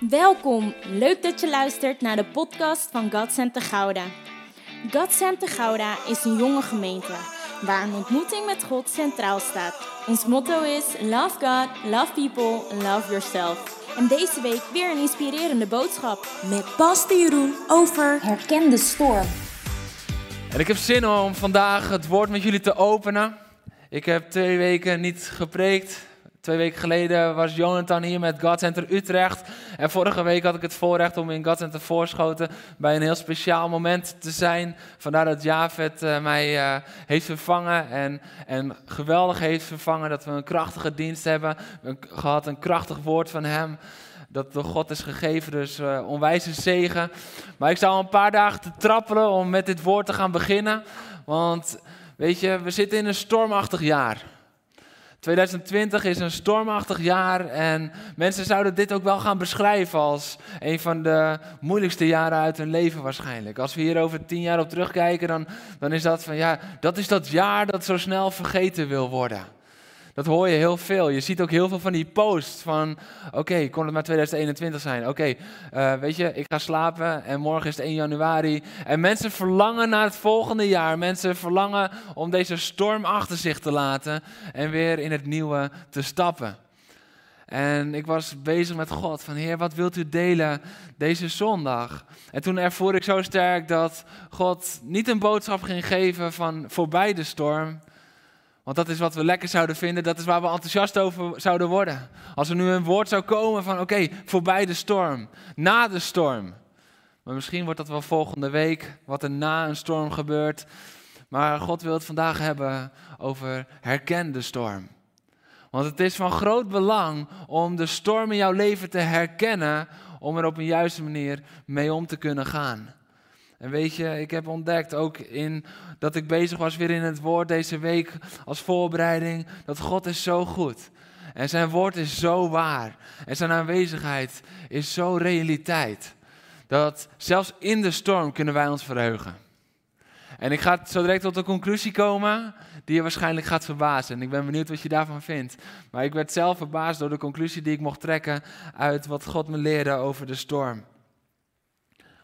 Welkom, leuk dat je luistert naar de podcast van God Center Gouda. God Center Gouda is een jonge gemeente waar een ontmoeting met God centraal staat. Ons motto is Love God, Love People, Love Yourself. En deze week weer een inspirerende boodschap met Pastor Jeroen over Herken de storm. En ik heb zin om vandaag het woord met jullie te openen. Ik heb twee weken niet gepreekt. Twee weken geleden was Jonathan hier met God Center Utrecht. En vorige week had ik het voorrecht om in God Center Voorschoten bij een heel speciaal moment te zijn. Vandaar dat Javed uh, mij uh, heeft vervangen en, en geweldig heeft vervangen. Dat we een krachtige dienst hebben. Hebben gehad een krachtig woord van hem. Dat door God is gegeven, dus uh, onwijze zegen. Maar ik al een paar dagen te trappelen om met dit woord te gaan beginnen. Want weet je, we zitten in een stormachtig jaar. 2020 is een stormachtig jaar en mensen zouden dit ook wel gaan beschrijven als een van de moeilijkste jaren uit hun leven waarschijnlijk. Als we hier over tien jaar op terugkijken, dan, dan is dat van ja, dat is dat jaar dat zo snel vergeten wil worden. Dat hoor je heel veel. Je ziet ook heel veel van die posts van, oké, kon het maar 2021 zijn? Oké, uh, weet je, ik ga slapen en morgen is het 1 januari. En mensen verlangen naar het volgende jaar. Mensen verlangen om deze storm achter zich te laten en weer in het nieuwe te stappen. En ik was bezig met God van Heer, wat wilt u delen deze zondag? En toen ervoer ik zo sterk dat God niet een boodschap ging geven van voorbij de storm, want dat is wat we lekker zouden vinden, dat is waar we enthousiast over zouden worden. Als er nu een woord zou komen van oké, voorbij de storm, na de storm. Maar misschien wordt dat wel volgende week, wat er na een storm gebeurt. Maar God wil het vandaag hebben over herken de storm. Want het is van groot belang om de storm in jouw leven te herkennen, om er op een juiste manier mee om te kunnen gaan. En weet je, ik heb ontdekt ook in dat ik bezig was weer in het woord deze week als voorbereiding, dat God is zo goed. En zijn woord is zo waar. En zijn aanwezigheid is zo realiteit. Dat zelfs in de storm kunnen wij ons verheugen. En ik ga zo direct tot een conclusie komen die je waarschijnlijk gaat verbazen. En ik ben benieuwd wat je daarvan vindt. Maar ik werd zelf verbaasd door de conclusie die ik mocht trekken uit wat God me leerde over de storm.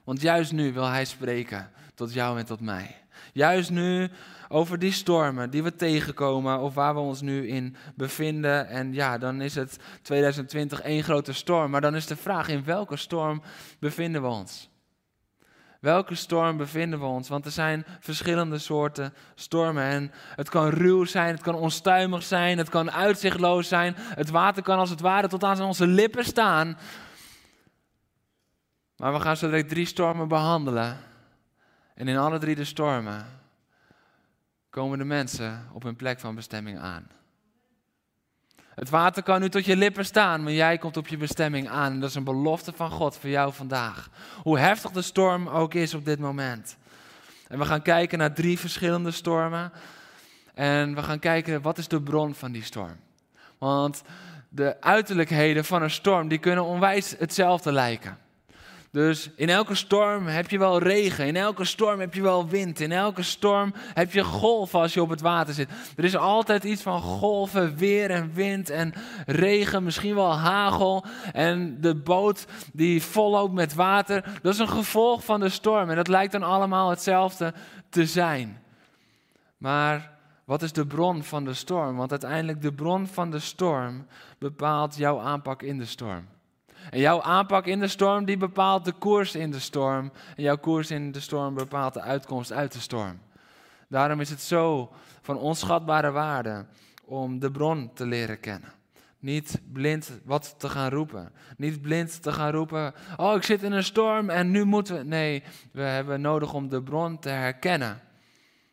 Want juist nu wil Hij spreken tot jou en tot mij. Juist nu over die stormen die we tegenkomen of waar we ons nu in bevinden. En ja, dan is het 2020 één grote storm. Maar dan is de vraag, in welke storm bevinden we ons? Welke storm bevinden we ons? Want er zijn verschillende soorten stormen. En het kan ruw zijn, het kan onstuimig zijn, het kan uitzichtloos zijn. Het water kan als het ware tot aan onze lippen staan. Maar we gaan zo direct drie stormen behandelen. En in alle drie de stormen komen de mensen op hun plek van bestemming aan. Het water kan nu tot je lippen staan, maar jij komt op je bestemming aan. En dat is een belofte van God voor jou vandaag. Hoe heftig de storm ook is op dit moment. En we gaan kijken naar drie verschillende stormen. En we gaan kijken wat is de bron van die storm. Want de uiterlijkheden van een storm die kunnen onwijs hetzelfde lijken. Dus in elke storm heb je wel regen, in elke storm heb je wel wind, in elke storm heb je golven als je op het water zit. Er is altijd iets van golven, weer en wind en regen, misschien wel hagel. En de boot die volloopt met water, dat is een gevolg van de storm. En dat lijkt dan allemaal hetzelfde te zijn. Maar wat is de bron van de storm? Want uiteindelijk de bron van de storm bepaalt jouw aanpak in de storm. En jouw aanpak in de storm, die bepaalt de koers in de storm. En jouw koers in de storm bepaalt de uitkomst uit de storm. Daarom is het zo van onschatbare waarde om de bron te leren kennen. Niet blind wat te gaan roepen. Niet blind te gaan roepen, oh ik zit in een storm en nu moeten we... Nee, we hebben nodig om de bron te herkennen.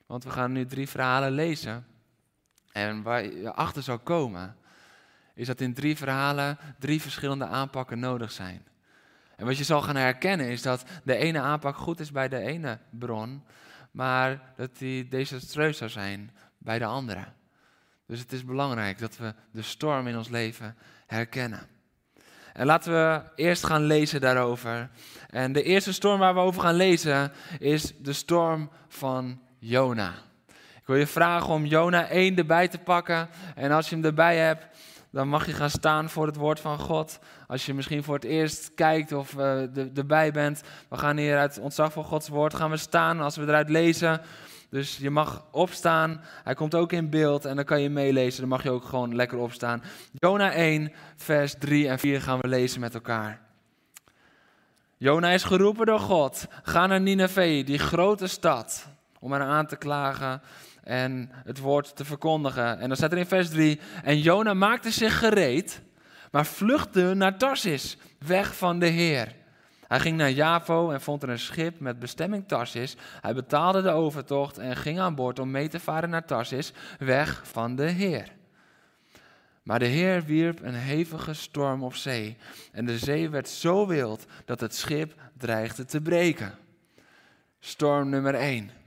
Want we gaan nu drie verhalen lezen. En waar je achter zou komen, is dat in drie verhalen drie verschillende aanpakken nodig zijn. En wat je zal gaan herkennen is dat de ene aanpak goed is bij de ene bron, maar dat die desastreus zou zijn bij de andere. Dus het is belangrijk dat we de storm in ons leven herkennen. En laten we eerst gaan lezen daarover. En de eerste storm waar we over gaan lezen is de storm van Jona. Ik wil je vragen om Jona 1 erbij te pakken. En als je hem erbij hebt, dan mag je gaan staan voor het woord van God. Als je misschien voor het eerst kijkt of uh, erbij bent. We gaan hier uit ontzag voor Gods woord gaan we staan als we eruit lezen. Dus je mag opstaan. Hij komt ook in beeld en dan kan je meelezen. Dan mag je ook gewoon lekker opstaan. Jona 1, vers 3 en 4 gaan we lezen met elkaar. Jona is geroepen door God. Ga naar Nineveh, die grote stad, om haar aan te klagen en het woord te verkondigen. En dan staat er in vers 3: En Jona maakte zich gereed, maar vluchtte naar Tarsis, weg van de Heer. Hij ging naar Javo en vond er een schip met bestemming Tarsis. Hij betaalde de overtocht en ging aan boord om mee te varen naar Tarsis, weg van de Heer. Maar de Heer wierp een hevige storm op zee en de zee werd zo wild dat het schip dreigde te breken. Storm nummer 1.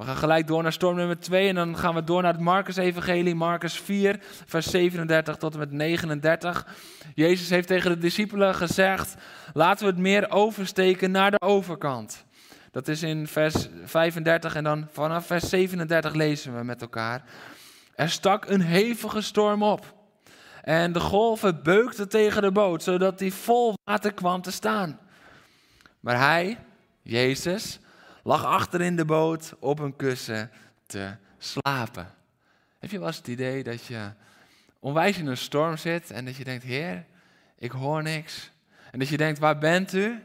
We gaan gelijk door naar storm nummer 2 en dan gaan we door naar het Marcus-evangelie, Marcus 4, vers 37 tot en met 39. Jezus heeft tegen de discipelen gezegd, laten we het meer oversteken naar de overkant. Dat is in vers 35 en dan vanaf vers 37 lezen we met elkaar. Er stak een hevige storm op en de golven beukten tegen de boot, zodat die vol water kwam te staan. Maar hij, Jezus, lag achter in de boot op een kussen te slapen. Heb je wel eens het idee dat je onwijs in een storm zit en dat je denkt, Heer, ik hoor niks. En dat je denkt, waar bent u?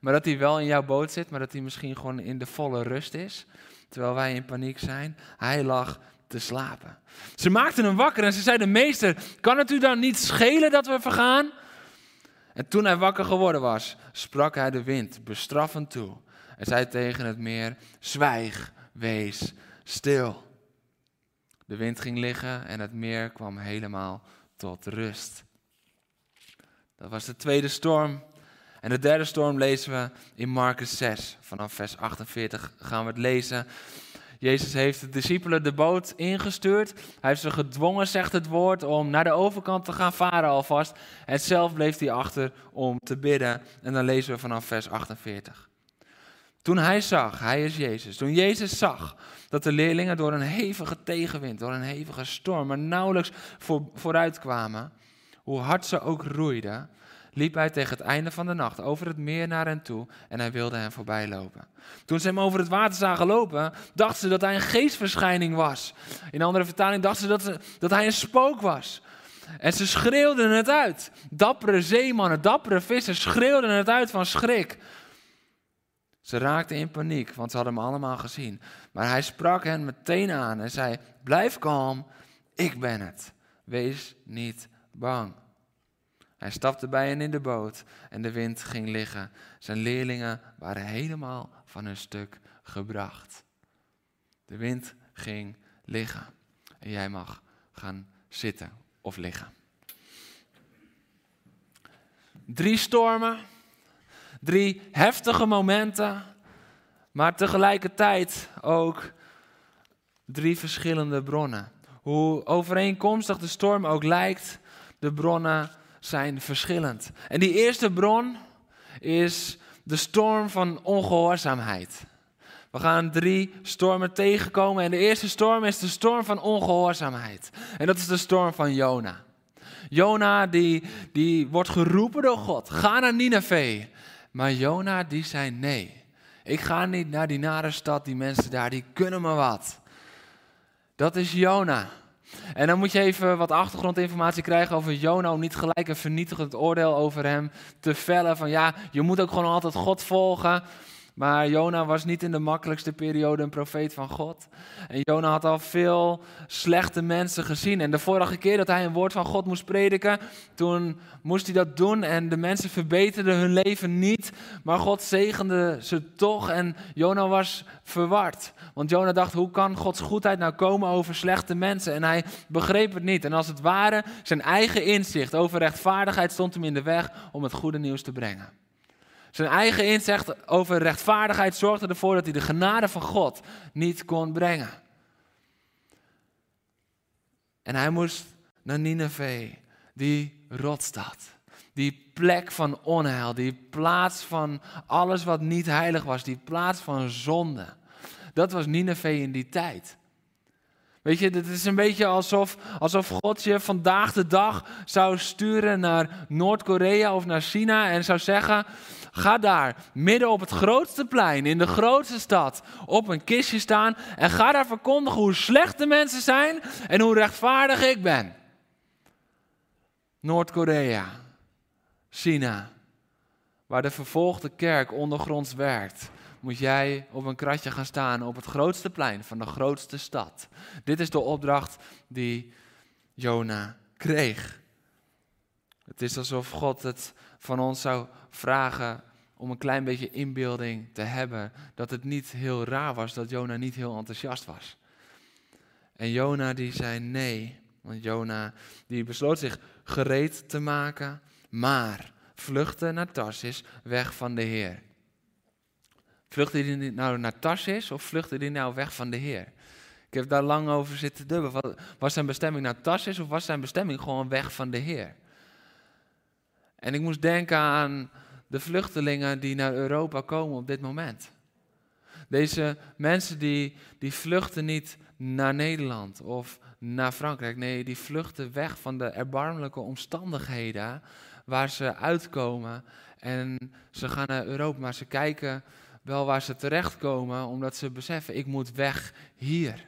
Maar dat hij wel in jouw boot zit, maar dat hij misschien gewoon in de volle rust is. Terwijl wij in paniek zijn. Hij lag te slapen. Ze maakten hem wakker en ze zeiden, meester, kan het u dan niet schelen dat we vergaan? En toen hij wakker geworden was, sprak hij de wind bestraffend toe en zei tegen het meer: Zwijg, wees stil. De wind ging liggen en het meer kwam helemaal tot rust. Dat was de tweede storm. En de derde storm lezen we in Marcus 6. Vanaf vers 48 gaan we het lezen. Jezus heeft de discipelen de boot ingestuurd. Hij heeft ze gedwongen, zegt het woord, om naar de overkant te gaan varen alvast. En zelf bleef hij achter om te bidden. En dan lezen we vanaf vers 48. Toen hij zag, hij is Jezus, toen Jezus zag dat de leerlingen door een hevige tegenwind, door een hevige storm, maar nauwelijks voor, vooruit kwamen, hoe hard ze ook roeiden, liep hij tegen het einde van de nacht over het meer naar hen toe en hij wilde hen voorbij lopen. Toen ze hem over het water zagen lopen, dachten ze dat hij een geestverschijning was. In andere vertaling dachten ze dat, hij een spook was. En ze schreeuwden het uit. Dappere zeemannen, dappere vissers schreeuwden het uit van schrik. Ze raakten in paniek, want ze hadden hem allemaal gezien. Maar hij sprak hen meteen aan en zei: Blijf kalm, ik ben het. Wees niet bang. Hij stapte bij hen in de boot en de wind ging liggen. Zijn leerlingen waren helemaal van hun stuk gebracht. De wind ging liggen en jij mag gaan zitten of liggen. Drie stormen Drie heftige momenten, maar tegelijkertijd ook drie verschillende bronnen. Hoe overeenkomstig de storm ook lijkt, de bronnen zijn verschillend. En die eerste bron is de storm van ongehoorzaamheid. We gaan drie stormen tegenkomen en de eerste storm is de storm van ongehoorzaamheid. En dat is de storm van Jona. Jona die, die wordt geroepen door God. Ga naar Nineveh. Maar Jona die zei nee. Ik ga niet naar die nare stad, die mensen daar, die kunnen me wat. Dat is Jona. En dan moet je even wat achtergrondinformatie krijgen over Jona, om niet gelijk een vernietigend oordeel over hem te vellen. Van ja, je moet ook gewoon altijd God volgen. Maar Jona was niet in de makkelijkste periode een profeet van God. En Jona had al veel slechte mensen gezien. En de vorige keer dat hij een woord van God moest prediken, toen moest hij dat doen. En de mensen verbeterden hun leven niet. Maar God zegende ze toch. En Jona was verward. Want Jona dacht, hoe kan Gods goedheid nou komen over slechte mensen? En hij begreep het niet. En als het ware, zijn eigen inzicht over rechtvaardigheid stond hem in de weg om het goede nieuws te brengen. Zijn eigen inzicht over rechtvaardigheid zorgde ervoor dat hij de genade van God niet kon brengen. En hij moest naar Nineveh, die rotstad. Die plek van onheil, die plaats van alles wat niet heilig was, die plaats van zonde. Dat was Nineveh in die tijd. Weet je, dit is een beetje alsof, alsof God je vandaag de dag zou sturen naar Noord-Korea of naar China en zou zeggen: ga daar midden op het grootste plein, in de grootste stad, op een kistje staan en ga daar verkondigen hoe slecht de mensen zijn en hoe rechtvaardig ik ben. Noord-Korea, China, waar de vervolgde kerk ondergronds werkt moet jij op een kratje gaan staan op het grootste plein van de grootste stad. Dit is de opdracht die Jona kreeg. Het is alsof God het van ons zou vragen om een klein beetje inbeelding te hebben dat het niet heel raar was dat Jona niet heel enthousiast was. En Jona die zei nee, want Jona die besloot zich gereed te maken, maar vluchtte naar Tarsis weg van de Heer. Vluchtte hij nou naar Tarsis of vluchtte hij nou weg van de Heer? Ik heb daar lang over zitten dubben. Was zijn bestemming naar Tarsis of was zijn bestemming gewoon weg van de Heer? En ik moest denken aan de vluchtelingen die naar Europa komen op dit moment. Deze mensen die, die vluchten niet naar Nederland of naar Frankrijk. Nee, die vluchten weg van de erbarmelijke omstandigheden waar ze uitkomen. En ze gaan naar Europa, maar ze kijken wel waar ze terechtkomen, omdat ze beseffen, ik moet weg hier.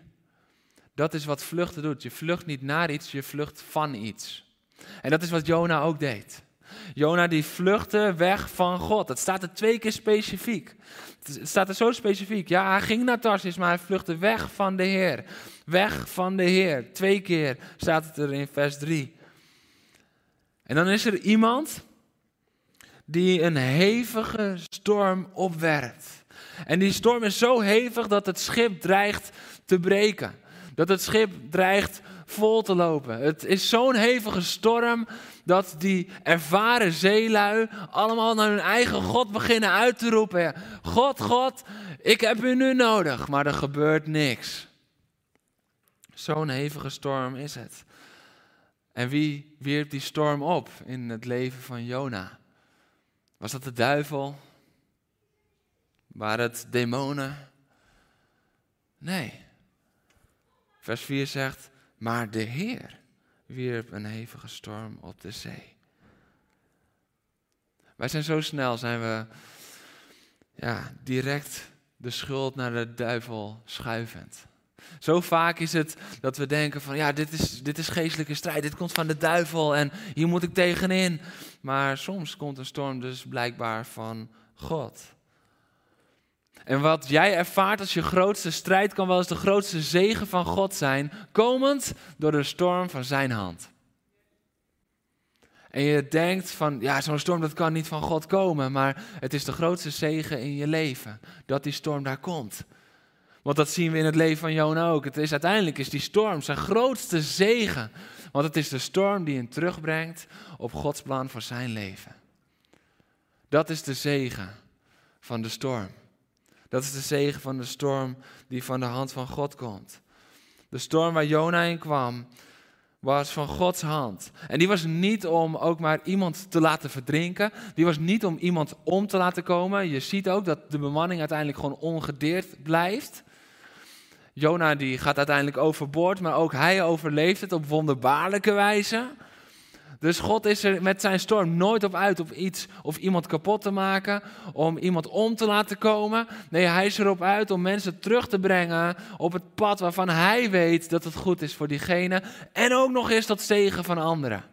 Dat is wat vluchten doet. Je vlucht niet naar iets, je vlucht van iets. En dat is wat Jona ook deed. Jona die vluchtte weg van God. Het staat er twee keer specifiek. Het staat er zo specifiek. Ja, hij ging naar Tarsis, maar hij vluchtte weg van de Heer. Weg van de Heer. Twee keer staat het er in vers 3. En dan is er iemand die een hevige storm opwerpt. En die storm is zo hevig dat het schip dreigt te breken. Dat het schip dreigt vol te lopen. Het is zo'n hevige storm dat die ervaren zeelui allemaal naar hun eigen God beginnen uit te roepen. God, God, ik heb u nu nodig, maar er gebeurt niks. Zo'n hevige storm is het. En wie wierp die storm op in het leven van Jona? Was dat de duivel? Waren het demonen? Nee. Vers 4 zegt, maar de Heer wierp een hevige storm op de zee. Wij zijn zo snel, zijn we ja, direct de schuld naar de duivel schuivend. Zo vaak is het dat we denken van ja, dit is, dit is geestelijke strijd, dit komt van de duivel en hier moet ik tegenin. Maar soms komt een storm dus blijkbaar van God. En wat jij ervaart als je grootste strijd kan wel eens de grootste zegen van God zijn, komend door de storm van zijn hand. En je denkt van, ja, zo'n storm dat kan niet van God komen, maar het is de grootste zegen in je leven dat die storm daar komt. Want dat zien we in het leven van Jona ook. Het is, uiteindelijk is die storm zijn grootste zegen. Want het is de storm die hem terugbrengt op Gods plan voor zijn leven. Dat is de zegen van de storm. Dat is de zegen van de storm die van de hand van God komt. De storm waar Jona in kwam, was van Gods hand. En die was niet om ook maar iemand te laten verdrinken. Die was niet om iemand om te laten komen. Je ziet ook dat de bemanning uiteindelijk gewoon ongedeerd blijft. Jona die gaat uiteindelijk overboord, maar ook hij overleeft het op wonderbaarlijke wijze. Dus God is er met zijn storm nooit op uit om iets of iemand kapot te maken, om iemand om te laten komen. Nee, hij is erop uit om mensen terug te brengen op het pad waarvan hij weet dat het goed is voor diegene. En ook nog eens tot zegen van anderen.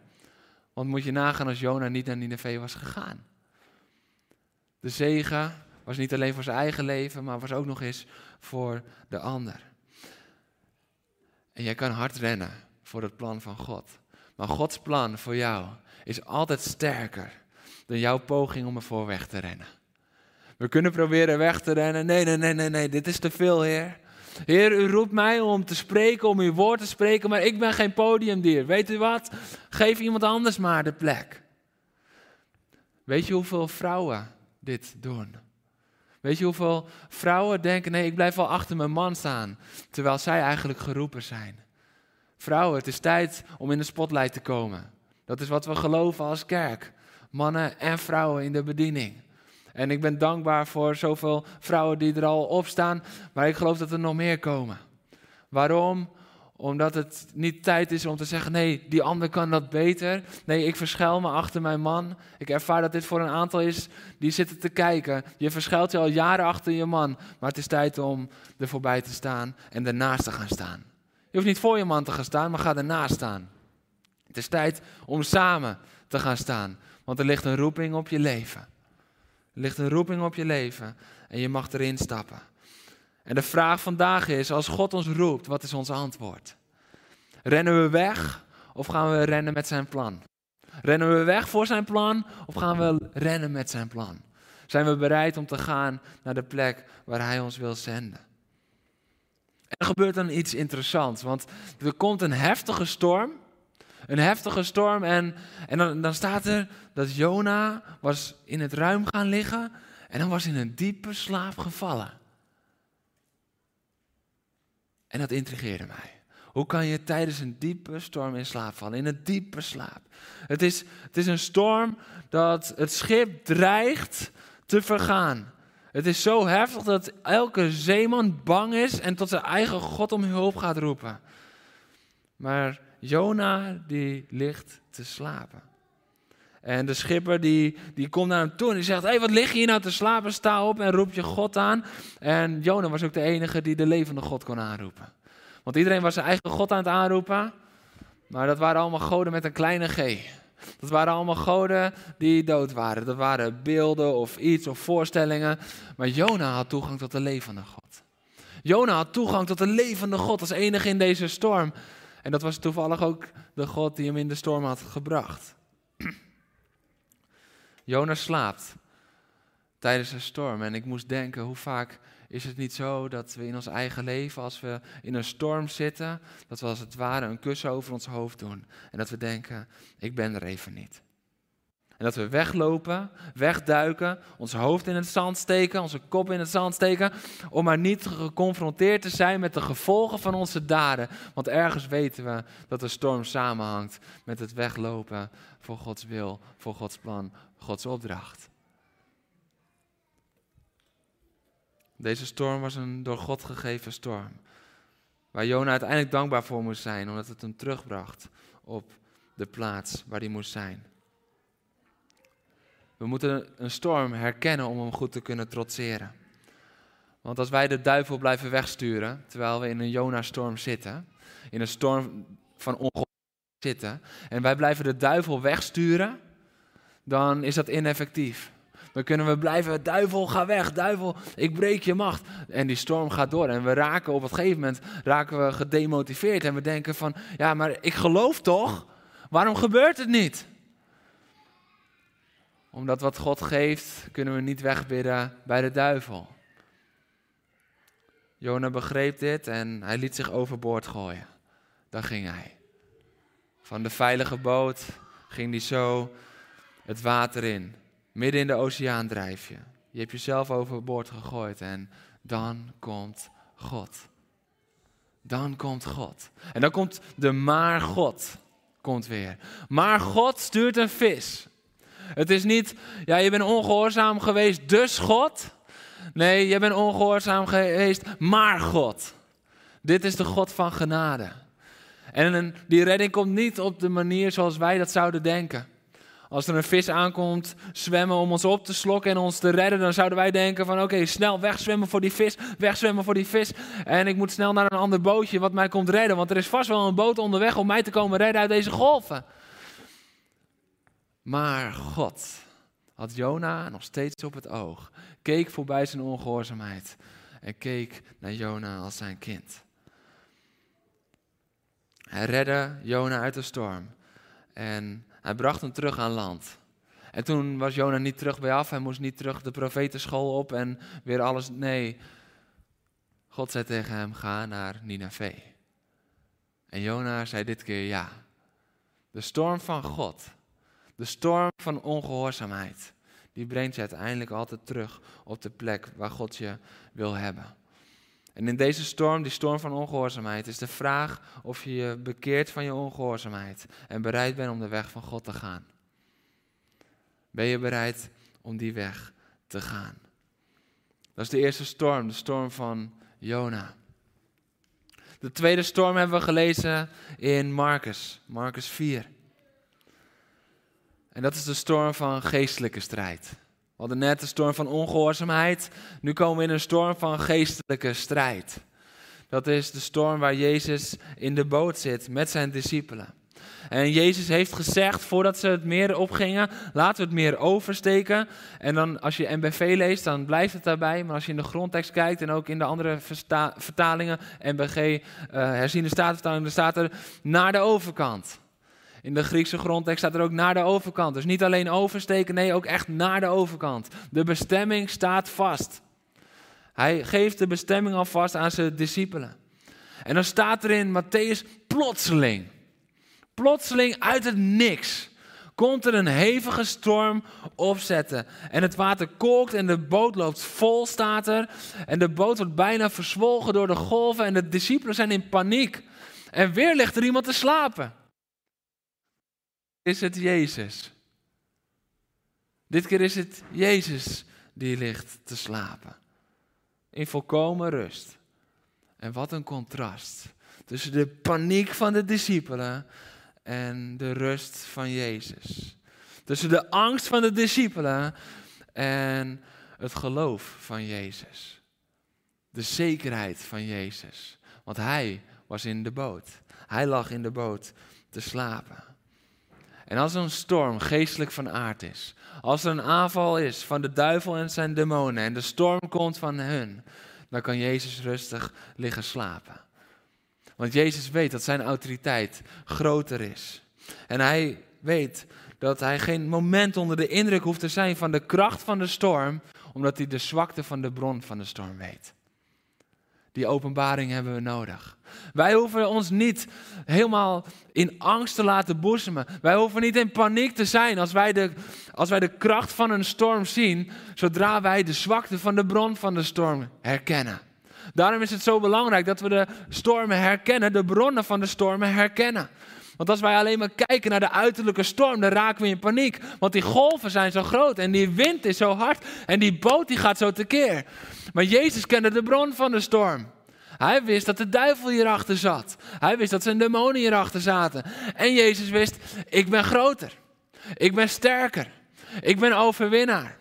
Want moet je nagaan als Jona niet naar Nineveh was gegaan. De zegen was niet alleen voor zijn eigen leven, maar was ook nog eens voor de ander. En jij kan hard rennen voor het plan van God. Maar Gods plan voor jou is altijd sterker dan jouw poging om ervoor weg te rennen. We kunnen proberen weg te rennen. Nee, nee, nee, nee, nee, dit is te veel, Heer. Heer, u roept mij om te spreken, om uw woord te spreken, maar ik ben geen podiumdier. Weet u wat? Geef iemand anders maar de plek. Weet je hoeveel vrouwen dit doen? Weet je hoeveel vrouwen denken, nee, ik blijf wel achter mijn man staan, terwijl zij eigenlijk geroepen zijn. Vrouwen, het is tijd om in de spotlight te komen. Dat is wat we geloven als kerk. Mannen en vrouwen in de bediening. En ik ben dankbaar voor zoveel vrouwen die er al op staan, maar ik geloof dat er nog meer komen. Waarom? Omdat het niet tijd is om te zeggen, nee, die ander kan dat beter. Nee, ik verschuil me achter mijn man. Ik ervaar dat dit voor een aantal is die zitten te kijken. Je verschuilt je al jaren achter je man. Maar het is tijd om er voorbij te staan en ernaast te gaan staan. Je hoeft niet voor je man te gaan staan, maar ga ernaast staan. Het is tijd om samen te gaan staan. Want er ligt een roeping op je leven. Er ligt een roeping op je leven en je mag erin stappen. En de vraag vandaag is, als God ons roept, wat is ons antwoord? Rennen we weg of gaan we rennen met zijn plan? Rennen we weg voor zijn plan of gaan we rennen met zijn plan? Zijn we bereid om te gaan naar de plek waar hij ons wil zenden? En er gebeurt dan iets interessants, want er komt een heftige storm. Een heftige storm en, en dan, dan staat er dat Jona was in het ruim gaan liggen en dan was in een diepe slaap gevallen. En dat intrigeerde mij. Hoe kan je tijdens een diepe storm in slaap vallen? In een diepe slaap. Het is, het is een storm dat het schip dreigt te vergaan. Het is zo heftig dat elke zeeman bang is en tot zijn eigen God om hulp gaat roepen. Maar Jona die ligt te slapen. En de schipper die, die komt naar hem toe en die zegt, hé hey, wat lig je hier nou te slapen? Sta op en roep je God aan. En Jona was ook de enige die de levende God kon aanroepen. Want iedereen was zijn eigen God aan het aanroepen. Maar dat waren allemaal goden met een kleine g. Dat waren allemaal goden die dood waren. Dat waren beelden of iets of voorstellingen. Maar Jona had toegang tot de levende God. Jona had toegang tot de levende God als enige in deze storm. En dat was toevallig ook de God die hem in de storm had gebracht. Jonas slaapt tijdens een storm. En ik moest denken, hoe vaak is het niet zo dat we in ons eigen leven, als we in een storm zitten, dat we als het ware een kussen over ons hoofd doen. En dat we denken, ik ben er even niet. En dat we weglopen, wegduiken, ons hoofd in het zand steken, onze kop in het zand steken, om maar niet geconfronteerd te zijn met de gevolgen van onze daden. Want ergens weten we dat de storm samenhangt met het weglopen voor Gods wil, voor Gods plan, Gods opdracht. Deze storm was een door God gegeven storm. Waar Jona uiteindelijk dankbaar voor moest zijn, omdat het hem terugbracht op de plaats waar hij moest zijn. We moeten een storm herkennen om hem goed te kunnen trotseren. Want als wij de duivel blijven wegsturen, terwijl we in een Jona-storm zitten, in een storm van ongeluk zitten, en wij blijven de duivel wegsturen, dan is dat ineffectief. Dan kunnen we blijven, duivel, ga weg, duivel, ik breek je macht. En die storm gaat door en we raken op een gegeven moment raken we gedemotiveerd en we denken van, ja, maar ik geloof toch? Waarom gebeurt het niet? Omdat wat God geeft, kunnen we niet wegbidden bij de duivel. Jona begreep dit en hij liet zich overboord gooien. Daar ging hij. Van de veilige boot ging hij zo het water in. Midden in de oceaan drijf je. Je hebt jezelf overboord gegooid en dan komt God. Dan komt God. En dan komt de maar God komt weer. Maar God stuurt een vis. Het is niet, ja, je bent ongehoorzaam geweest, dus God. Nee, je bent ongehoorzaam geweest, maar God. Dit is de God van genade. En die redding komt niet op de manier zoals wij dat zouden denken. Als er een vis aankomt zwemmen om ons op te slokken en ons te redden, dan zouden wij denken van oké, snel wegzwemmen voor die vis, wegzwemmen voor die vis. En ik moet snel naar een ander bootje wat mij komt redden, want er is vast wel een boot onderweg om mij te komen redden uit deze golven. Maar God had Jona nog steeds op het oog, keek voorbij zijn ongehoorzaamheid en keek naar Jona als zijn kind. Hij redde Jona uit de storm en hij bracht hem terug aan land. En toen was Jona niet terug bij af, hij moest niet terug de profetenschool op en weer alles. Nee, God zei tegen hem: ga naar Nineveh. En Jona zei dit keer ja. De storm van God de storm van ongehoorzaamheid, die brengt je uiteindelijk altijd terug op de plek waar God je wil hebben. En in deze storm, die storm van ongehoorzaamheid, is de vraag of je je bekeert van je ongehoorzaamheid en bereid bent om de weg van God te gaan. Ben je bereid om die weg te gaan? Dat is de eerste storm, de storm van Jona. De tweede storm hebben we gelezen in Marcus, Marcus 4. En dat is de storm van geestelijke strijd. We hadden net de storm van ongehoorzaamheid. Nu komen we in een storm van geestelijke strijd. Dat is de storm waar Jezus in de boot zit met zijn discipelen. En Jezus heeft gezegd, voordat ze het meer opgingen, laten we het meer oversteken. En dan als je NBV leest, dan blijft het daarbij. Maar als je in de grondtekst kijkt en ook in de andere vertalingen, NBG, uh, herziende statenvertaling, dan staat er naar de overkant. In de Griekse grondtekst staat er ook naar de overkant. Dus niet alleen oversteken, nee, ook echt naar de overkant. De bestemming staat vast. Hij geeft de bestemming al vast aan zijn discipelen. En dan staat er in Matthäus plotseling. Plotseling uit het niks komt er een hevige storm opzetten. En het water kolkt en de boot loopt vol, staat er. En de boot wordt bijna verzwolgen door de golven en de discipelen zijn in paniek. En weer ligt er iemand te slapen. Is het Jezus? Dit keer is het Jezus die ligt te slapen. In volkomen rust. En wat een contrast tussen de paniek van de discipelen en de rust van Jezus. Tussen de angst van de discipelen en het geloof van Jezus. De zekerheid van Jezus. Want hij was in de boot. Hij lag in de boot te slapen. En als er een storm geestelijk van aard is, als er een aanval is van de duivel en zijn demonen en de storm komt van hun, dan kan Jezus rustig liggen slapen. Want Jezus weet dat zijn autoriteit groter is. En hij weet dat hij geen moment onder de indruk hoeft te zijn van de kracht van de storm, omdat hij de zwakte van de bron van de storm weet. Die openbaring hebben we nodig. Wij hoeven ons niet helemaal in angst te laten boezemen. Wij hoeven niet in paniek te zijn als wij, de, als wij de kracht van een storm zien, zodra wij de zwakte van de bron van de storm herkennen. Daarom is het zo belangrijk dat we de stormen herkennen, de bronnen van de stormen herkennen. Want als wij alleen maar kijken naar de uiterlijke storm, dan raken we in paniek. Want die golven zijn zo groot en die wind is zo hard en die boot die gaat zo tekeer. Maar Jezus kende de bron van de storm. Hij wist dat de duivel hierachter zat. Hij wist dat zijn demonen hierachter zaten. En Jezus wist, ik ben groter. Ik ben sterker. Ik ben overwinnaar.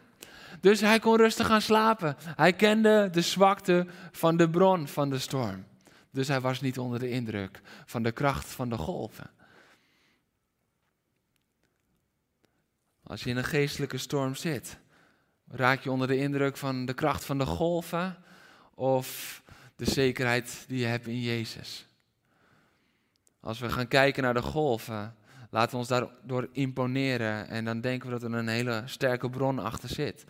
Dus hij kon rustig gaan slapen. Hij kende de zwakte van de bron van de storm. Dus hij was niet onder de indruk van de kracht van de golven. Als je in een geestelijke storm zit, raak je onder de indruk van de kracht van de golven of de zekerheid die je hebt in Jezus. Als we gaan kijken naar de golven, laten we ons daardoor imponeren en dan denken we dat er een hele sterke bron achter zit.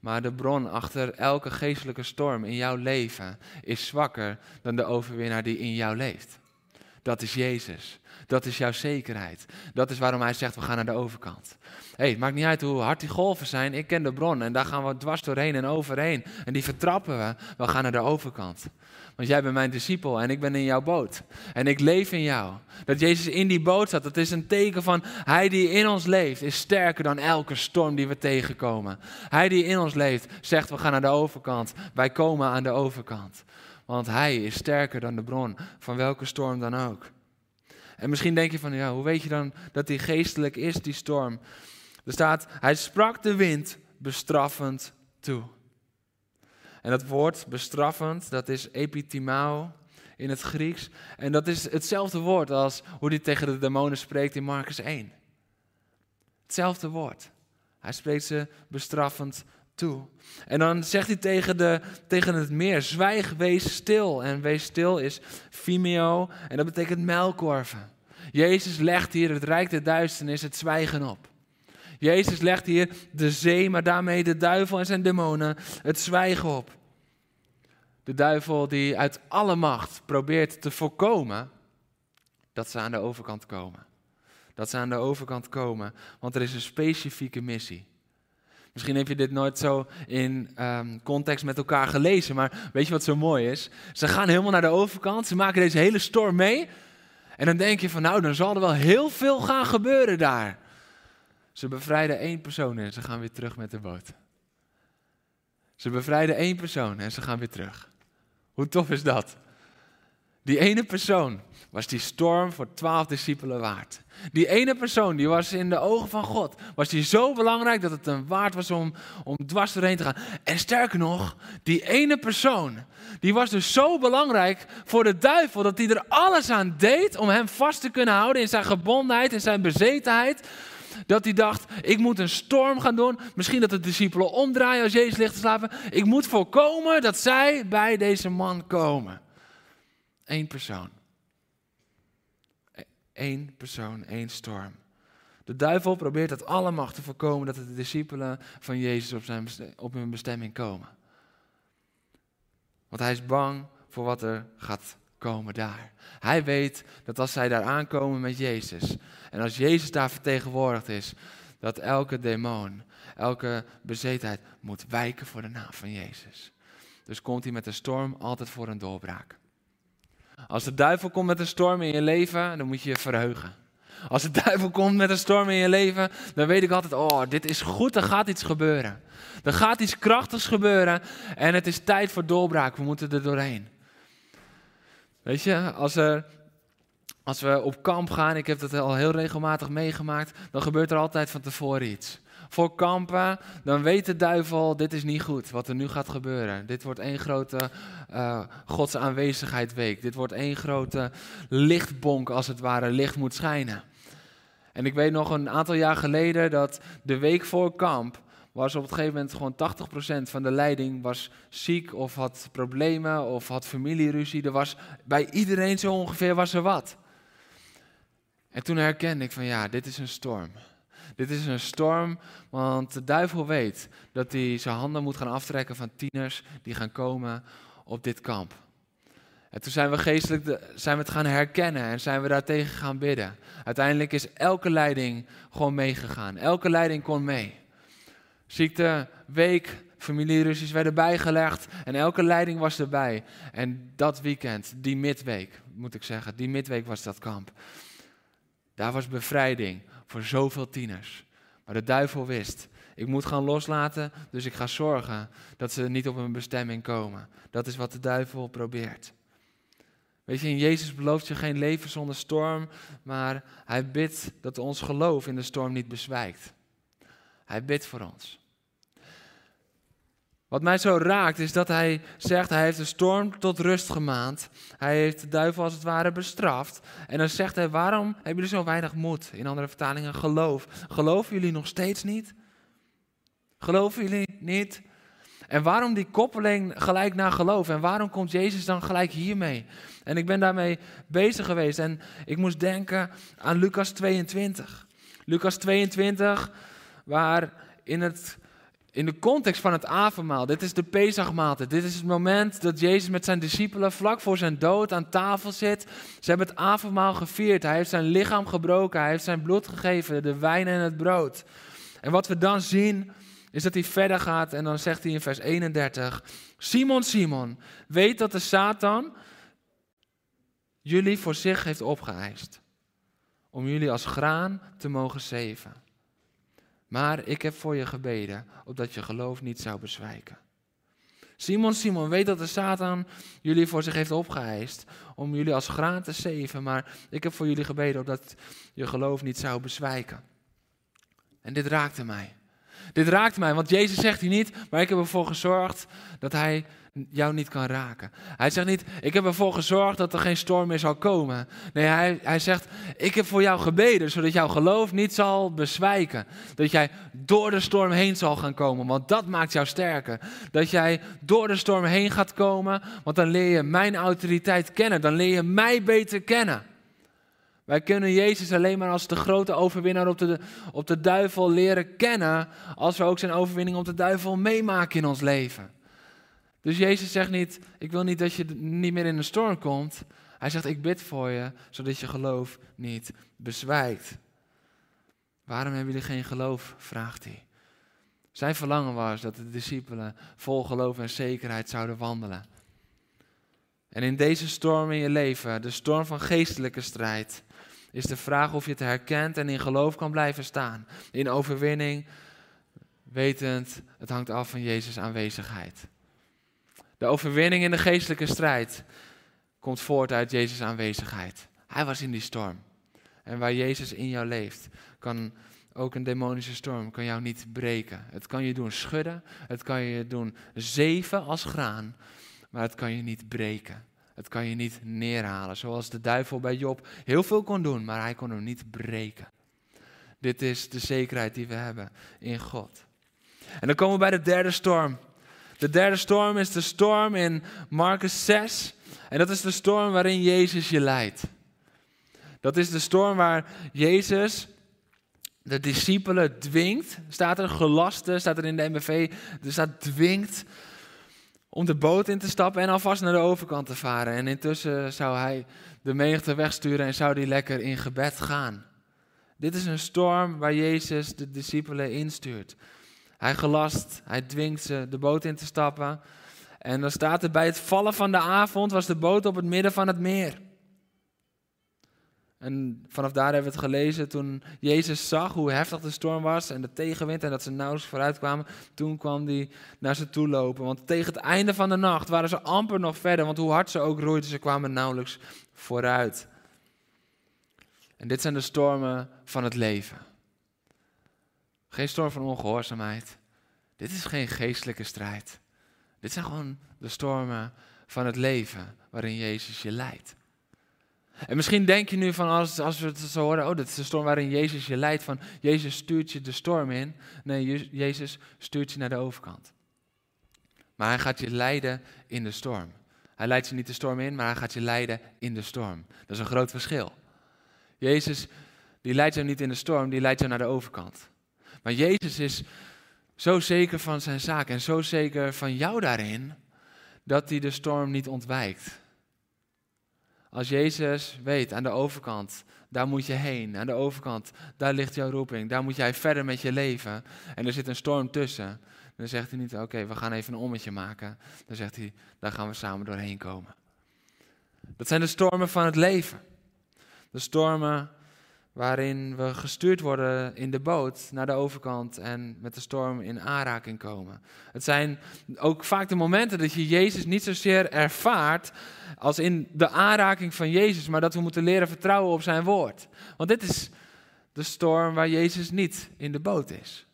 Maar de bron achter elke geestelijke storm in jouw leven is zwakker dan de overwinnaar die in jou leeft. Dat is Jezus. Dat is jouw zekerheid. Dat is waarom hij zegt, we gaan naar de overkant. hey, het maakt niet uit hoe hard die golven zijn. Ik ken de bron en daar gaan we dwars doorheen en overheen. En die vertrappen we. We gaan naar de overkant. Want jij bent mijn discipel en ik ben in jouw boot. En ik leef in jou. Dat Jezus in die boot zat, dat is een teken van Hij die in ons leeft, is sterker dan elke storm die we tegenkomen. Hij die in ons leeft, zegt we gaan naar de overkant. Wij komen aan de overkant. Want Hij is sterker dan de bron van welke storm dan ook. En misschien denk je van, ja, hoe weet je dan dat die geestelijk is, die storm? Er staat, hij sprak de wind bestraffend toe. En dat woord bestraffend, dat is epitimao in het Grieks. En dat is hetzelfde woord als hoe hij tegen de demonen spreekt in Marcus 1. Hetzelfde woord. Hij spreekt ze bestraffend En dan zegt hij tegen, de, tegen het meer, zwijg, wees stil. En wees stil is fimeo en dat betekent melkorven. Jezus legt hier het rijk der duisternis, het zwijgen op. Jezus legt hier de zee, maar daarmee de duivel en zijn demonen het zwijgen op. De duivel die uit alle macht probeert te voorkomen dat ze aan de overkant komen. Dat ze aan de overkant komen, want er is een specifieke missie. Misschien heb je dit nooit zo in um, context met elkaar gelezen, maar weet je wat zo mooi is? Ze gaan helemaal naar de overkant, ze maken deze hele storm mee. En dan denk je van nou, dan zal er wel heel veel gaan gebeuren daar. Ze bevrijden één persoon en ze gaan weer terug met de boot. Ze bevrijden één persoon en ze gaan weer terug. Hoe tof is dat? Die ene persoon was die storm voor twaalf discipelen waard. Die ene persoon, die was in de ogen van God, was die zo belangrijk dat het een waard was om, om dwars doorheen te gaan. En sterker nog, die ene persoon, die was dus zo belangrijk voor de duivel dat hij er alles aan deed om hem vast te kunnen houden in zijn gebondenheid, in zijn bezetenheid. Dat hij dacht, ik moet een storm gaan doen. Misschien dat de discipelen omdraaien als Jezus ligt te slapen. Ik moet voorkomen dat zij bij deze man komen. Eén persoon. Eén persoon, één storm. De duivel probeert het allemaal te voorkomen dat de discipelen van Jezus op, zijn op hun bestemming komen. Want hij is bang voor wat er gaat komen daar. Hij weet dat als zij daar aankomen met Jezus, en als Jezus daar vertegenwoordigd is, dat elke demon, elke bezetenheid moet wijken voor de naam van Jezus. Dus komt hij met de storm altijd voor een doorbraak. Als de duivel komt met een storm in je leven, dan moet je je verheugen. Als de duivel komt met een storm in je leven, dan weet ik altijd, oh, dit is goed, er gaat iets gebeuren. Er gaat iets krachtigs gebeuren en het is tijd voor doorbraak, we moeten er doorheen. Weet je, als, er, als we op kamp gaan, ik heb dat al heel regelmatig meegemaakt, dan gebeurt er altijd van tevoren iets voor kampen, dan weet de duivel, dit is niet goed wat er nu gaat gebeuren. Dit wordt één grote uh, Gods aanwezigheid week. Dit wordt één grote lichtbonk, als het ware, licht moet schijnen. En ik weet nog een aantal jaar geleden dat de week voor kamp, was op het gegeven moment gewoon 80% van de leiding was ziek of had problemen of had familieruzie. Er was bij iedereen zo ongeveer was er wat. En toen herkende ik van ja, dit is een storm. Dit is een storm, want de duivel weet dat hij zijn handen moet gaan aftrekken van tieners die gaan komen op dit kamp. En toen zijn we geestelijk zijn we het gaan herkennen en zijn we daartegen gaan bidden. Uiteindelijk is elke leiding gewoon meegegaan. Elke leiding kon mee. Ziekte, week, familieruzies werden bijgelegd en elke leiding was erbij. En dat weekend, die midweek, moet ik zeggen, die midweek was dat kamp. Daar was bevrijding voor zoveel tieners. Maar de duivel wist, ik moet gaan loslaten, dus ik ga zorgen dat ze niet op hun bestemming komen. Dat is wat de duivel probeert. Weet je, in Jezus belooft je geen leven zonder storm, maar hij bidt dat ons geloof in de storm niet bezwijkt. Hij bidt voor ons. Wat mij zo raakt is dat hij zegt, hij heeft de storm tot rust gemaand. Hij heeft de duivel als het ware bestraft. En dan zegt hij, waarom hebben jullie zo weinig moed? In andere vertalingen, geloof. Geloven jullie nog steeds niet? Geloven jullie niet? En waarom die koppeling gelijk naar geloof? En waarom komt Jezus dan gelijk hiermee? En ik ben daarmee bezig geweest en ik moest denken aan Lucas 22. Lucas 22, waar in het in de context van het avondmaal. Dit is de Pesachmaaltijd. Dit is het moment dat Jezus met zijn discipelen vlak voor zijn dood aan tafel zit. Ze hebben het avondmaal gevierd. Hij heeft zijn lichaam gebroken. Hij heeft zijn bloed gegeven, de wijn en het brood. En wat we dan zien, is dat hij verder gaat en dan zegt hij in vers 31: Simon, Simon, weet dat de Satan jullie voor zich heeft opgeëist. Om jullie als graan te mogen zeven. Maar ik heb voor je gebeden, opdat je geloof niet zou bezwijken. Simon, Simon, weet dat de Satan jullie voor zich heeft opgeëist om jullie als graan te zeven, maar ik heb voor jullie gebeden opdat je geloof niet zou bezwijken. En dit raakte mij. Dit raakte mij, want Jezus zegt hier niet, maar ik heb ervoor gezorgd dat hij jou niet kan raken. Hij zegt niet, ik heb ervoor gezorgd dat er geen storm meer zal komen. Nee, hij, hij zegt, ik heb voor jou gebeden, zodat jouw geloof niet zal bezwijken. Dat jij door de storm heen zal gaan komen, want dat maakt jou sterker. Dat jij door de storm heen gaat komen, want dan leer je mijn autoriteit kennen. Dan leer je mij beter kennen. Wij kunnen Jezus alleen maar als de grote overwinnaar op de, op de duivel leren kennen, als we ook zijn overwinning op de duivel meemaken in ons leven. Dus Jezus zegt niet, ik wil niet dat je niet meer in een storm komt. Hij zegt, ik bid voor je, zodat je geloof niet bezwijkt. Waarom hebben jullie geen geloof? vraagt hij. Zijn verlangen was dat de discipelen vol geloof en zekerheid zouden wandelen. En in deze storm in je leven, de storm van geestelijke strijd, is de vraag of je het herkent en in geloof kan blijven staan. In overwinning, wetend, het hangt af van Jezus' aanwezigheid. De overwinning in de geestelijke strijd komt voort uit Jezus' aanwezigheid. Hij was in die storm. En waar Jezus in jou leeft, kan ook een demonische storm kan jou niet breken. Het kan je doen schudden, het kan je doen zeven als graan, maar het kan je niet breken. Het kan je niet neerhalen, zoals de duivel bij Job heel veel kon doen, maar hij kon hem niet breken. Dit is de zekerheid die we hebben in God. En dan komen we bij de derde storm. De derde storm is de storm in Marcus 6. En dat is de storm waarin Jezus je leidt. Dat is de storm waar Jezus de discipelen dwingt. Staat er gelaste, staat er in de MBV. Er staat dwingt om de boot in te stappen en alvast naar de overkant te varen. En intussen zou hij de menigte wegsturen en zou die lekker in gebed gaan. Dit is een storm waar Jezus de discipelen instuurt. Hij gelast, hij dwingt ze de boot in te stappen. En dan staat er bij het vallen van de avond was de boot op het midden van het meer. En vanaf daar hebben we het gelezen. Toen Jezus zag hoe heftig de storm was en de tegenwind en dat ze nauwelijks vooruit kwamen, toen kwam hij naar ze toe lopen. Want tegen het einde van de nacht waren ze amper nog verder, want hoe hard ze ook roeiden, ze kwamen nauwelijks vooruit. En dit zijn de stormen van het leven. Geen storm van ongehoorzaamheid. Dit is geen geestelijke strijd. Dit zijn gewoon de stormen van het leven waarin Jezus je leidt. En misschien denk je nu van als, als we het zo horen, oh, dat is de storm waarin Jezus je leidt, van Jezus stuurt je de storm in. Nee, Jezus stuurt je naar de overkant. Maar hij gaat je leiden in de storm. Hij leidt je niet de storm in, maar hij gaat je leiden in de storm. Dat is een groot verschil. Jezus, die leidt jou niet in de storm, die leidt jou naar de overkant. Maar Jezus is zo zeker van zijn zaak en zo zeker van jou daarin, dat hij de storm niet ontwijkt. Als Jezus weet aan de overkant, daar moet je heen, aan de overkant, daar ligt jouw roeping, daar moet jij verder met je leven. En er zit een storm tussen. Dan zegt hij niet, oké, we gaan even een ommetje maken. Dan zegt hij, daar gaan we samen doorheen komen. Dat zijn de stormen van het leven. De stormen waarin we gestuurd worden in de boot naar de overkant en met de storm in aanraking komen. Het zijn ook vaak de momenten dat je Jezus niet zozeer ervaart als in de aanraking van Jezus, maar dat we moeten leren vertrouwen op zijn woord. Want dit is de storm waar Jezus niet in de boot is.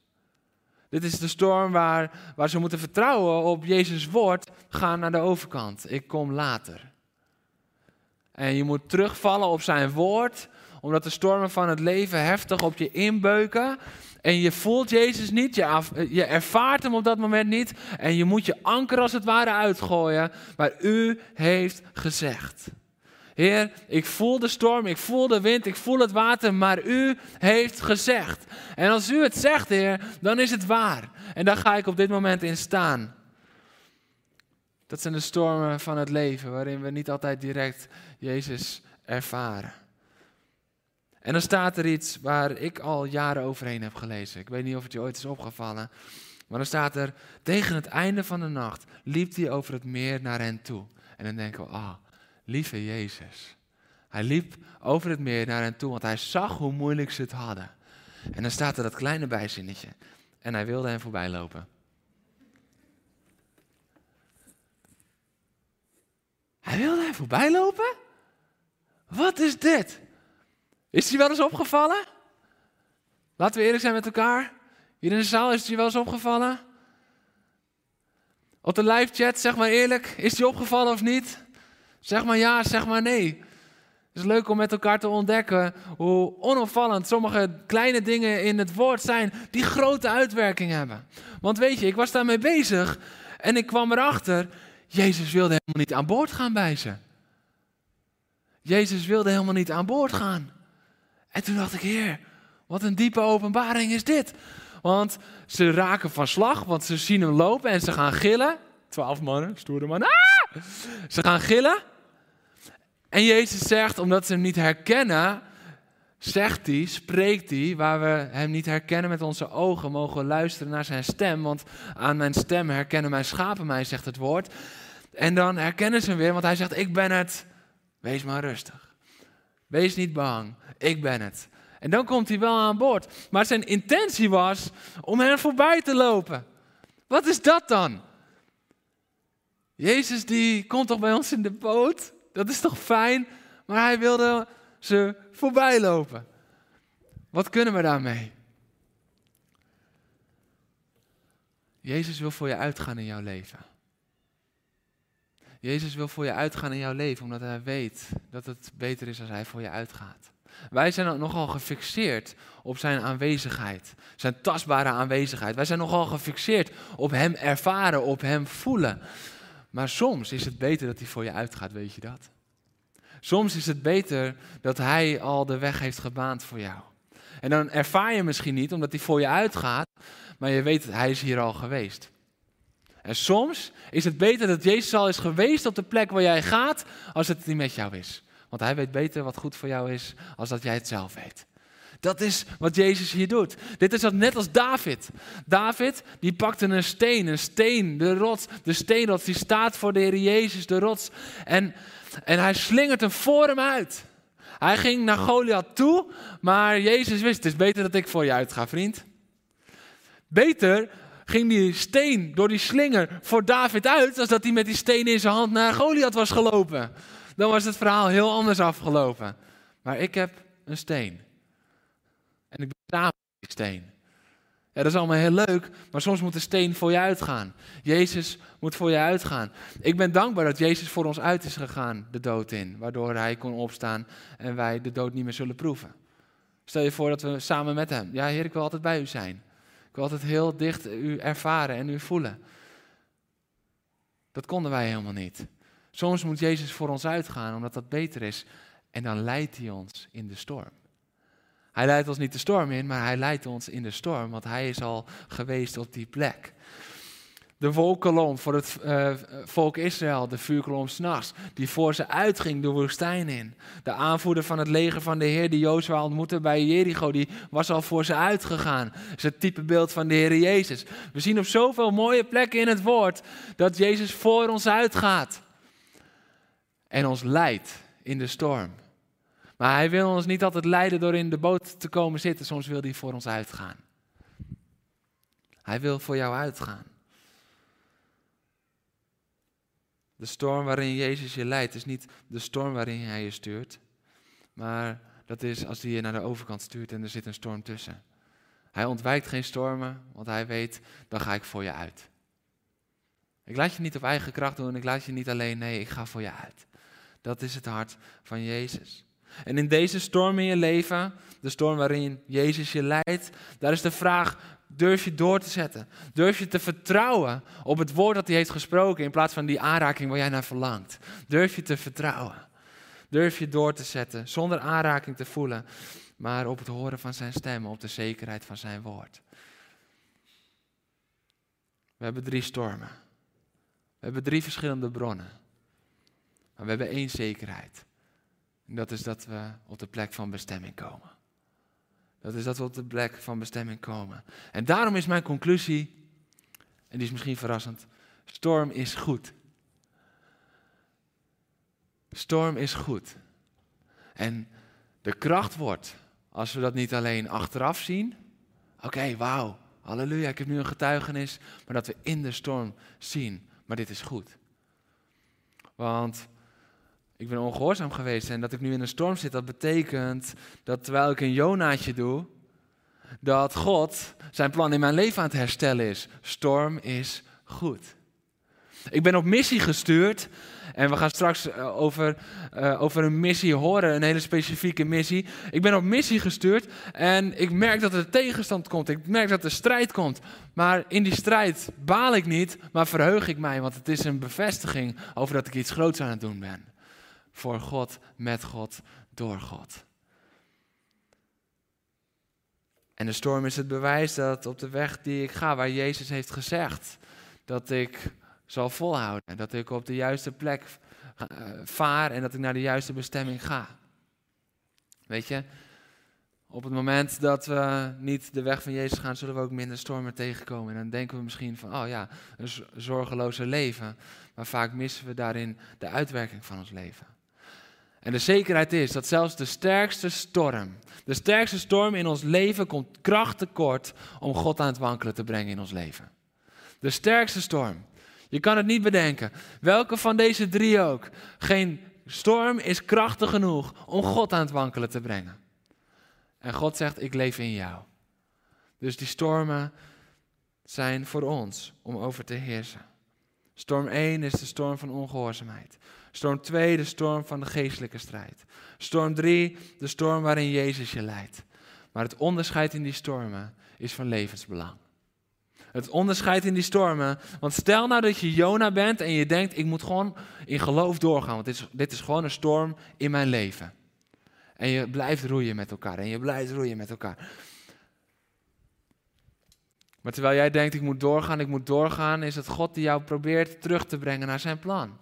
Dit is de storm waar, waar ze moeten vertrouwen op Jezus' woord, gaan naar de overkant. Ik kom later. En je moet terugvallen op zijn woord omdat de stormen van het leven heftig op je inbeuken. En je voelt Jezus niet, je, ervaart hem op dat moment niet. En je moet je anker als het ware uitgooien. Maar u heeft gezegd. Heer, ik voel de storm, ik voel de wind, ik voel het water, maar u heeft gezegd. En als u het zegt, Heer, dan is het waar. En daar ga ik op dit moment in staan. Dat zijn de stormen van het leven, waarin we niet altijd direct Jezus ervaren. En dan staat er iets waar ik al jaren overheen heb gelezen. Ik weet niet of het je ooit is opgevallen. Maar dan staat er, tegen het einde van de nacht liep hij over het meer naar hen toe. En dan denken we, ah, oh, lieve Jezus. Hij liep over het meer naar hen toe, want hij zag hoe moeilijk ze het hadden. En dan staat er dat kleine bijzinnetje. En hij wilde hen voorbij lopen. Hij wilde hen voorbij lopen? Wat is dit? Is die wel eens opgevallen? Laten we eerlijk zijn met elkaar. Hier in de zaal is die wel eens opgevallen? Op de live chat, zeg maar eerlijk, is die opgevallen of niet? Zeg maar ja, zeg maar nee. Het is leuk om met elkaar te ontdekken hoe onopvallend sommige kleine dingen in het woord zijn die grote uitwerking hebben. Want weet je, ik was daarmee bezig en ik kwam erachter, Jezus wilde helemaal niet aan boord gaan bij ze. Jezus wilde helemaal niet aan boord gaan. En toen dacht ik, heer, wat een diepe openbaring is dit. Want ze raken van slag, want ze zien hem lopen en ze gaan gillen. Twaalf mannen, stoere mannen. Ah! Ze gaan gillen. En Jezus zegt, omdat ze hem niet herkennen, zegt hij, spreekt hij, waar we hem niet herkennen met onze ogen, mogen we luisteren naar zijn stem. Want aan mijn stem herkennen mijn schapen mij, zegt het woord. En dan herkennen ze hem weer, want hij zegt, ik ben het. Wees maar rustig. Wees niet bang ik ben het. En dan komt hij wel aan boord. Maar zijn intentie was om hen voorbij te lopen. Wat is dat dan? Jezus die komt toch bij ons in de boot? Dat is toch fijn? Maar hij wilde ze voorbij lopen. Wat kunnen we daarmee? Jezus wil voor je uitgaan in jouw leven. Jezus wil voor je uitgaan in jouw leven, omdat hij weet dat het beter is als hij voor je uitgaat. Wij zijn nogal gefixeerd op zijn aanwezigheid, zijn tastbare aanwezigheid. Wij zijn nogal gefixeerd op hem ervaren, op hem voelen. Maar soms is het beter dat hij voor je uitgaat, weet je dat? Soms is het beter dat hij al de weg heeft gebaand voor jou. En dan ervaar je misschien niet omdat hij voor je uitgaat, maar je weet dat hij is hier al geweest. En soms is het beter dat Jezus al is geweest op de plek waar jij gaat, als het niet met jou is. Want hij weet beter wat goed voor jou is, als dat jij het zelf weet. Dat is wat Jezus hier doet. Dit is net als David. David, die pakte een steen, een steen, de rots, de steenrots, die staat voor de Heer Jezus, de rots. En, en hij slingert hem voor hem uit. Hij ging naar Goliath toe, maar Jezus wist, het is beter dat ik voor je uitga, vriend. Beter ging die steen door die slinger voor David uit, als dat hij met die steen in zijn hand naar Goliath was gelopen. Dan was het verhaal heel anders afgelopen. Maar ik heb een steen. En ik ben samen met die steen. Ja, dat is allemaal heel leuk, maar soms moet de steen voor je uitgaan. Jezus moet voor je uitgaan. Ik ben dankbaar dat Jezus voor ons uit is gegaan, de dood in, waardoor hij kon opstaan en wij de dood niet meer zullen proeven. Stel je voor dat we samen met hem, ja Heer, ik wil altijd bij u zijn. Ik wil altijd heel dicht u ervaren en u voelen. Dat konden wij helemaal niet. Soms moet Jezus voor ons uitgaan, omdat dat beter is. En dan leidt hij ons in de storm. Hij leidt ons niet de storm in, maar hij leidt ons in de storm, want hij is al geweest op die plek. De wolkolom voor het uh, volk Israël, de vuurkolom s'nachts, die voor ze uitging de woestijn in. De aanvoerder van het leger van de Heer, die Jozua ontmoette bij Jericho, die was al voor ze uitgegaan. Dat is het typebeeld van de Heer Jezus. We zien op zoveel mooie plekken in het woord dat Jezus voor ons uitgaat. En ons leidt in de storm. Maar hij wil ons niet altijd leiden door in de boot te komen zitten. Soms wil hij voor ons uitgaan. Hij wil voor jou uitgaan. De storm waarin Jezus je leidt is niet de storm waarin hij je stuurt. Maar dat is als hij je naar de overkant stuurt en er zit een storm tussen. Hij ontwijkt geen stormen, want hij weet, dan ga ik voor je uit. Ik laat je niet op eigen kracht doen, ik laat je niet alleen, nee, ik ga voor je uit. Dat is het hart van Jezus. En in deze storm in je leven, de storm waarin Jezus je leidt, daar is de vraag, durf je door te zetten? Durf je te vertrouwen op het woord dat hij heeft gesproken in plaats van die aanraking waar jij naar verlangt? Durf je te vertrouwen? Durf je door te zetten zonder aanraking te voelen, maar op het horen van zijn stem, op de zekerheid van zijn woord? We hebben drie stormen. We hebben drie verschillende bronnen. Maar we hebben één zekerheid. En dat is dat we op de plek van bestemming komen. Dat is dat we op de plek van bestemming komen. En daarom is mijn conclusie, en die is misschien verrassend, storm is goed. Storm is goed. En de kracht wordt, als we dat niet alleen achteraf zien, oké, wauw, halleluja, ik heb nu een getuigenis, maar dat we in de storm zien, maar dit is goed. Want ik ben ongehoorzaam geweest en dat ik nu in een storm zit, dat betekent dat terwijl ik een Jonaatje doe, dat God zijn plan in mijn leven aan het herstellen is. Storm is goed. Ik ben op missie gestuurd en we gaan straks eh, over, uh, over een missie horen, een hele specifieke missie. Ik ben op missie gestuurd en ik merk dat er tegenstand komt. Ik merk dat er strijd komt. Maar in die strijd baal ik niet, maar verheug ik mij, want het is een bevestiging over dat ik iets groots aan het doen ben voor God, met God, door God. En de storm is het bewijs dat op de weg die ik ga, waar Jezus heeft gezegd, dat ik zal volhouden. Dat ik op de juiste plek eh, vaar en dat ik naar de juiste bestemming ga. Weet je, op het moment dat we niet de weg van Jezus gaan, zullen we ook minder stormen tegenkomen. En dan denken we misschien van, oh ja, een zorgeloze leven. Maar vaak missen we daarin de uitwerking van ons leven. En de zekerheid is dat zelfs de sterkste storm, de sterkste storm in ons leven komt kracht tekort om God aan het wankelen te brengen in ons leven. De sterkste storm. Je kan het niet bedenken. Welke van deze drie ook. Geen storm is krachtig genoeg om God aan het wankelen te brengen. En God zegt, ik leef in jou. Dus die stormen zijn voor ons om over te heersen. Storm 1 is de storm van ongehoorzaamheid. Storm 2 de storm van de geestelijke strijd. Storm 3 de storm waarin Jezus je leidt. Maar het onderscheid in die stormen is van levensbelang. Het onderscheid in die stormen. Want stel nou dat je Jona bent en je denkt, ik moet gewoon in geloof doorgaan. Want dit is, dit is gewoon een storm in mijn leven. En je blijft roeien met elkaar. En je blijft roeien met elkaar. Maar terwijl jij denkt, ik moet doorgaan, ik moet doorgaan, is het God die jou probeert terug te brengen naar zijn plan.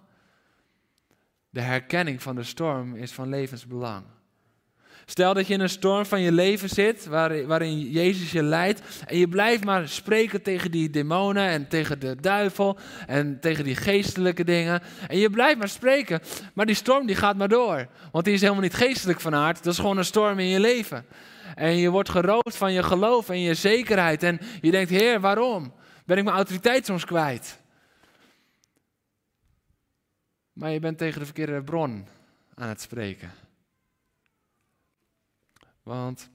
De herkenning van de storm is van levensbelang. Stel dat je in een storm van je leven zit, waarin Jezus je leidt, en je blijft maar spreken tegen die demonen en tegen de duivel en tegen die geestelijke dingen. En je blijft maar spreken, maar die storm die gaat maar door, want die is helemaal niet geestelijk van aard, dat is gewoon een storm in je leven. En je wordt geroofd van je geloof en je zekerheid en je denkt, Heer, waarom? Ben ik mijn autoriteit soms kwijt? Maar je bent tegen de verkeerde bron aan het spreken. Want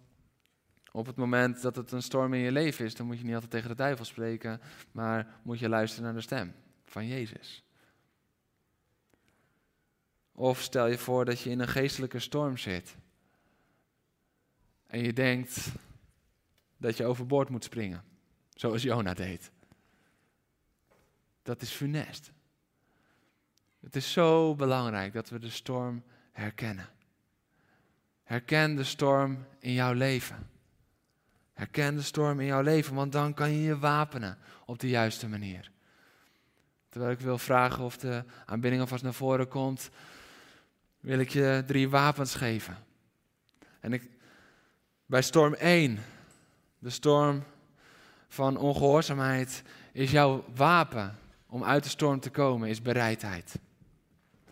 op het moment dat het een storm in je leven is, dan moet je niet altijd tegen de duivel spreken, maar moet je luisteren naar de stem van Jezus. Of stel je voor dat je in een geestelijke storm zit en je denkt dat je overboord moet springen, zoals Jona deed. Dat is funest. Het is zo belangrijk dat we de storm herkennen. Herken de storm in jouw leven. Herken de storm in jouw leven, want dan kan je je wapenen op de juiste manier. Terwijl ik wil vragen of de aanbidding alvast naar voren komt, wil ik je drie wapens geven. En ik, bij storm 1, de storm van ongehoorzaamheid, is jouw wapen om uit de storm te komen, is bereidheid.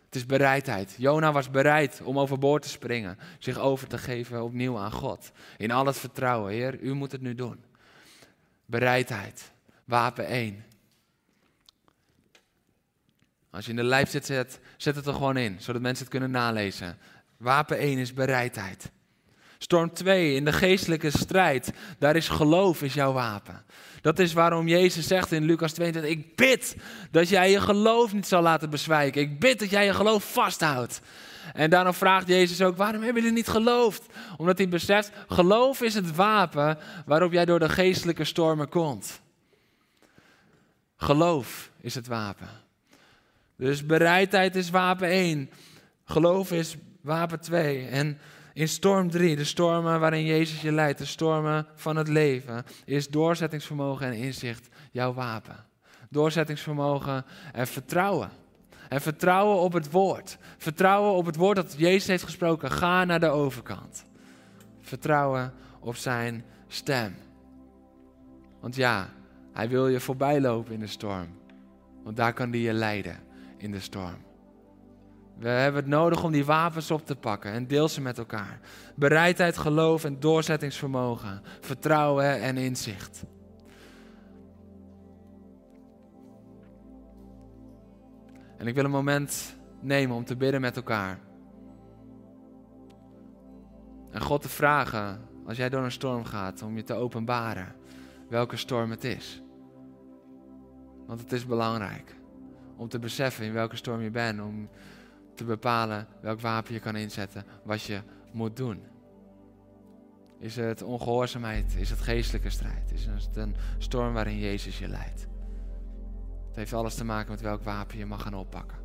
Het is bereidheid. Jona was bereid om overboord te springen, zich over te geven opnieuw aan God. In al het vertrouwen, Heer, u moet het nu doen. Bereidheid. Wapen 1. Als je in de lijf zit, zet, zet het er gewoon in, zodat mensen het kunnen nalezen. Wapen 1 is bereidheid. Storm 2, in de geestelijke strijd, daar is geloof is jouw wapen. Dat is waarom Jezus zegt in Lucas 22, ik bid dat jij je geloof niet zal laten bezwijken. Ik bid dat jij je geloof vasthoudt. En daarom vraagt Jezus ook, waarom hebben jullie niet geloofd? Omdat hij beseft, geloof is het wapen waarop jij door de geestelijke stormen komt. Geloof is het wapen. Dus bereidheid is wapen 1. Geloof is wapen 2. En in storm 3, de stormen waarin Jezus je leidt, de stormen van het leven, is doorzettingsvermogen en inzicht jouw wapen. Doorzettingsvermogen en vertrouwen. En vertrouwen op het woord. Vertrouwen op het woord dat Jezus heeft gesproken. Ga naar de overkant. Vertrouwen op zijn stem. Want ja, hij wil je voorbij lopen in de storm. Want daar kan hij je leiden in de storm. We hebben het nodig om die wapens op te pakken en deel ze met elkaar. Bereidheid, geloof en doorzettingsvermogen, vertrouwen en inzicht. En ik wil een moment nemen om te bidden met elkaar. En God te vragen, als jij door een storm gaat, om je te openbaren welke storm het is. Want het is belangrijk om te beseffen in welke storm je bent, om te bepalen welk wapen je kan inzetten, wat je moet doen. Is het ongehoorzaamheid? Is het geestelijke strijd? Is het een storm waarin Jezus je leidt? Het heeft alles te maken met welk wapen je mag gaan oppakken.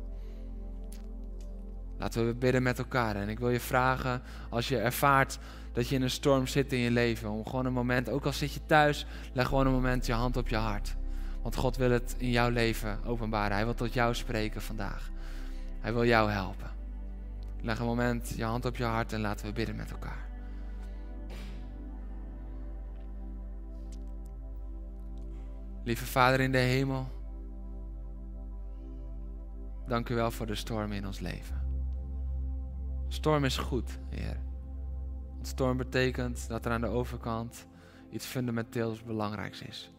Laten we bidden met elkaar. En ik wil je vragen, als je ervaart dat je in een storm zit in je leven, om gewoon een moment, ook al zit je thuis, leg gewoon een moment je hand op je hart. Want God wil het in jouw leven openbaren. Hij wil tot jou spreken vandaag. Hij wil jou helpen. Leg een moment je hand op je hart en laten we bidden met elkaar. Lieve Vader in de hemel, dank u wel voor de storm in ons leven. Storm is goed, Heer. Want storm betekent dat er aan de overkant iets fundamenteels belangrijks is.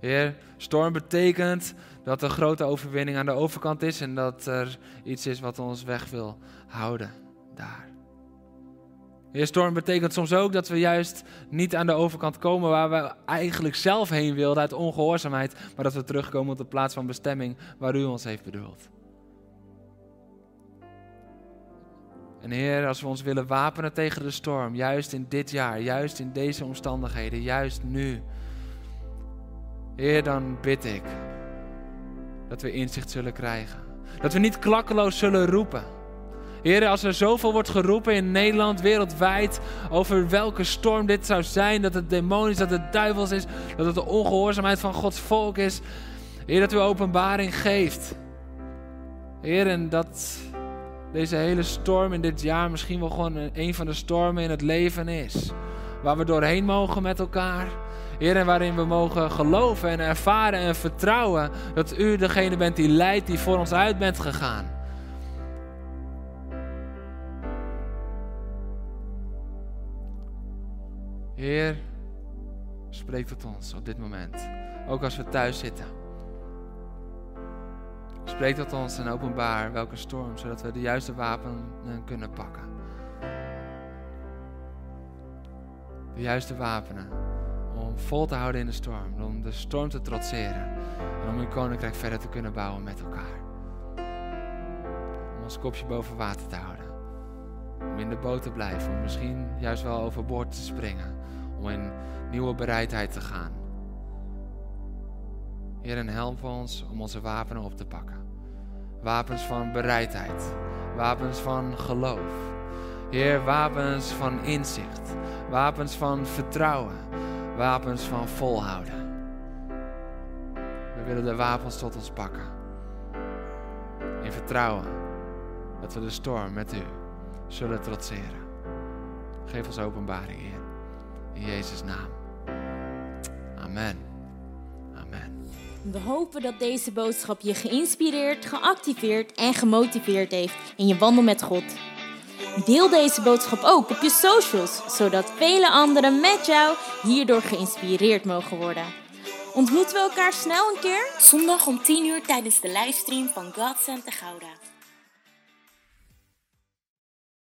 Heer, storm betekent dat er grote overwinning aan de overkant is en dat er iets is wat ons weg wil houden daar. Heer, storm betekent soms ook dat we juist niet aan de overkant komen waar we eigenlijk zelf heen wilden uit ongehoorzaamheid, maar dat we terugkomen op de plaats van bestemming waar u ons heeft bedoeld. En Heer, als we ons willen wapenen tegen de storm, juist in dit jaar, juist in deze omstandigheden, juist nu, Heer, dan bid ik dat we inzicht zullen krijgen. Dat we niet klakkeloos zullen roepen. Heer, als er zoveel wordt geroepen in Nederland, wereldwijd, over welke storm dit zou zijn, dat het demonisch, dat het duivels is, dat het de ongehoorzaamheid van Gods volk is. Heer, dat u openbaring geeft. Heer, en dat deze hele storm in dit jaar misschien wel gewoon een van de stormen in het leven is. Waar we doorheen mogen met elkaar. Heer, en waarin we mogen geloven en ervaren en vertrouwen dat u degene bent die leidt, die voor ons uit bent gegaan. Heer, spreek tot ons op dit moment. Ook als we thuis zitten. Spreek tot ons en openbaar welke storm, zodat we de juiste wapenen kunnen pakken. De juiste wapenen vol te houden in de storm, om de storm te trotseren en om uw koninkrijk verder te kunnen bouwen met elkaar. Om ons kopje boven water te houden, om in de boot te blijven, om misschien juist wel overboord te springen, om in nieuwe bereidheid te gaan. Heer, en help ons om onze wapenen op te pakken. Wapens van bereidheid, wapens van geloof. Heer, wapens van inzicht, wapens van vertrouwen, wapens van volhouden. We willen de wapens tot ons pakken. In vertrouwen dat we de storm met u zullen trotseren. Geef ons openbaring, Heer. In Jezus' naam. Amen. Amen. We hopen dat deze boodschap je geïnspireerd, geactiveerd en gemotiveerd heeft in je wandel met God. Deel deze boodschap ook op je socials, zodat vele anderen met jou hierdoor geïnspireerd mogen worden. Ontmoeten we elkaar snel een keer? Zondag om 10 uur tijdens de livestream van God Santa Gouda.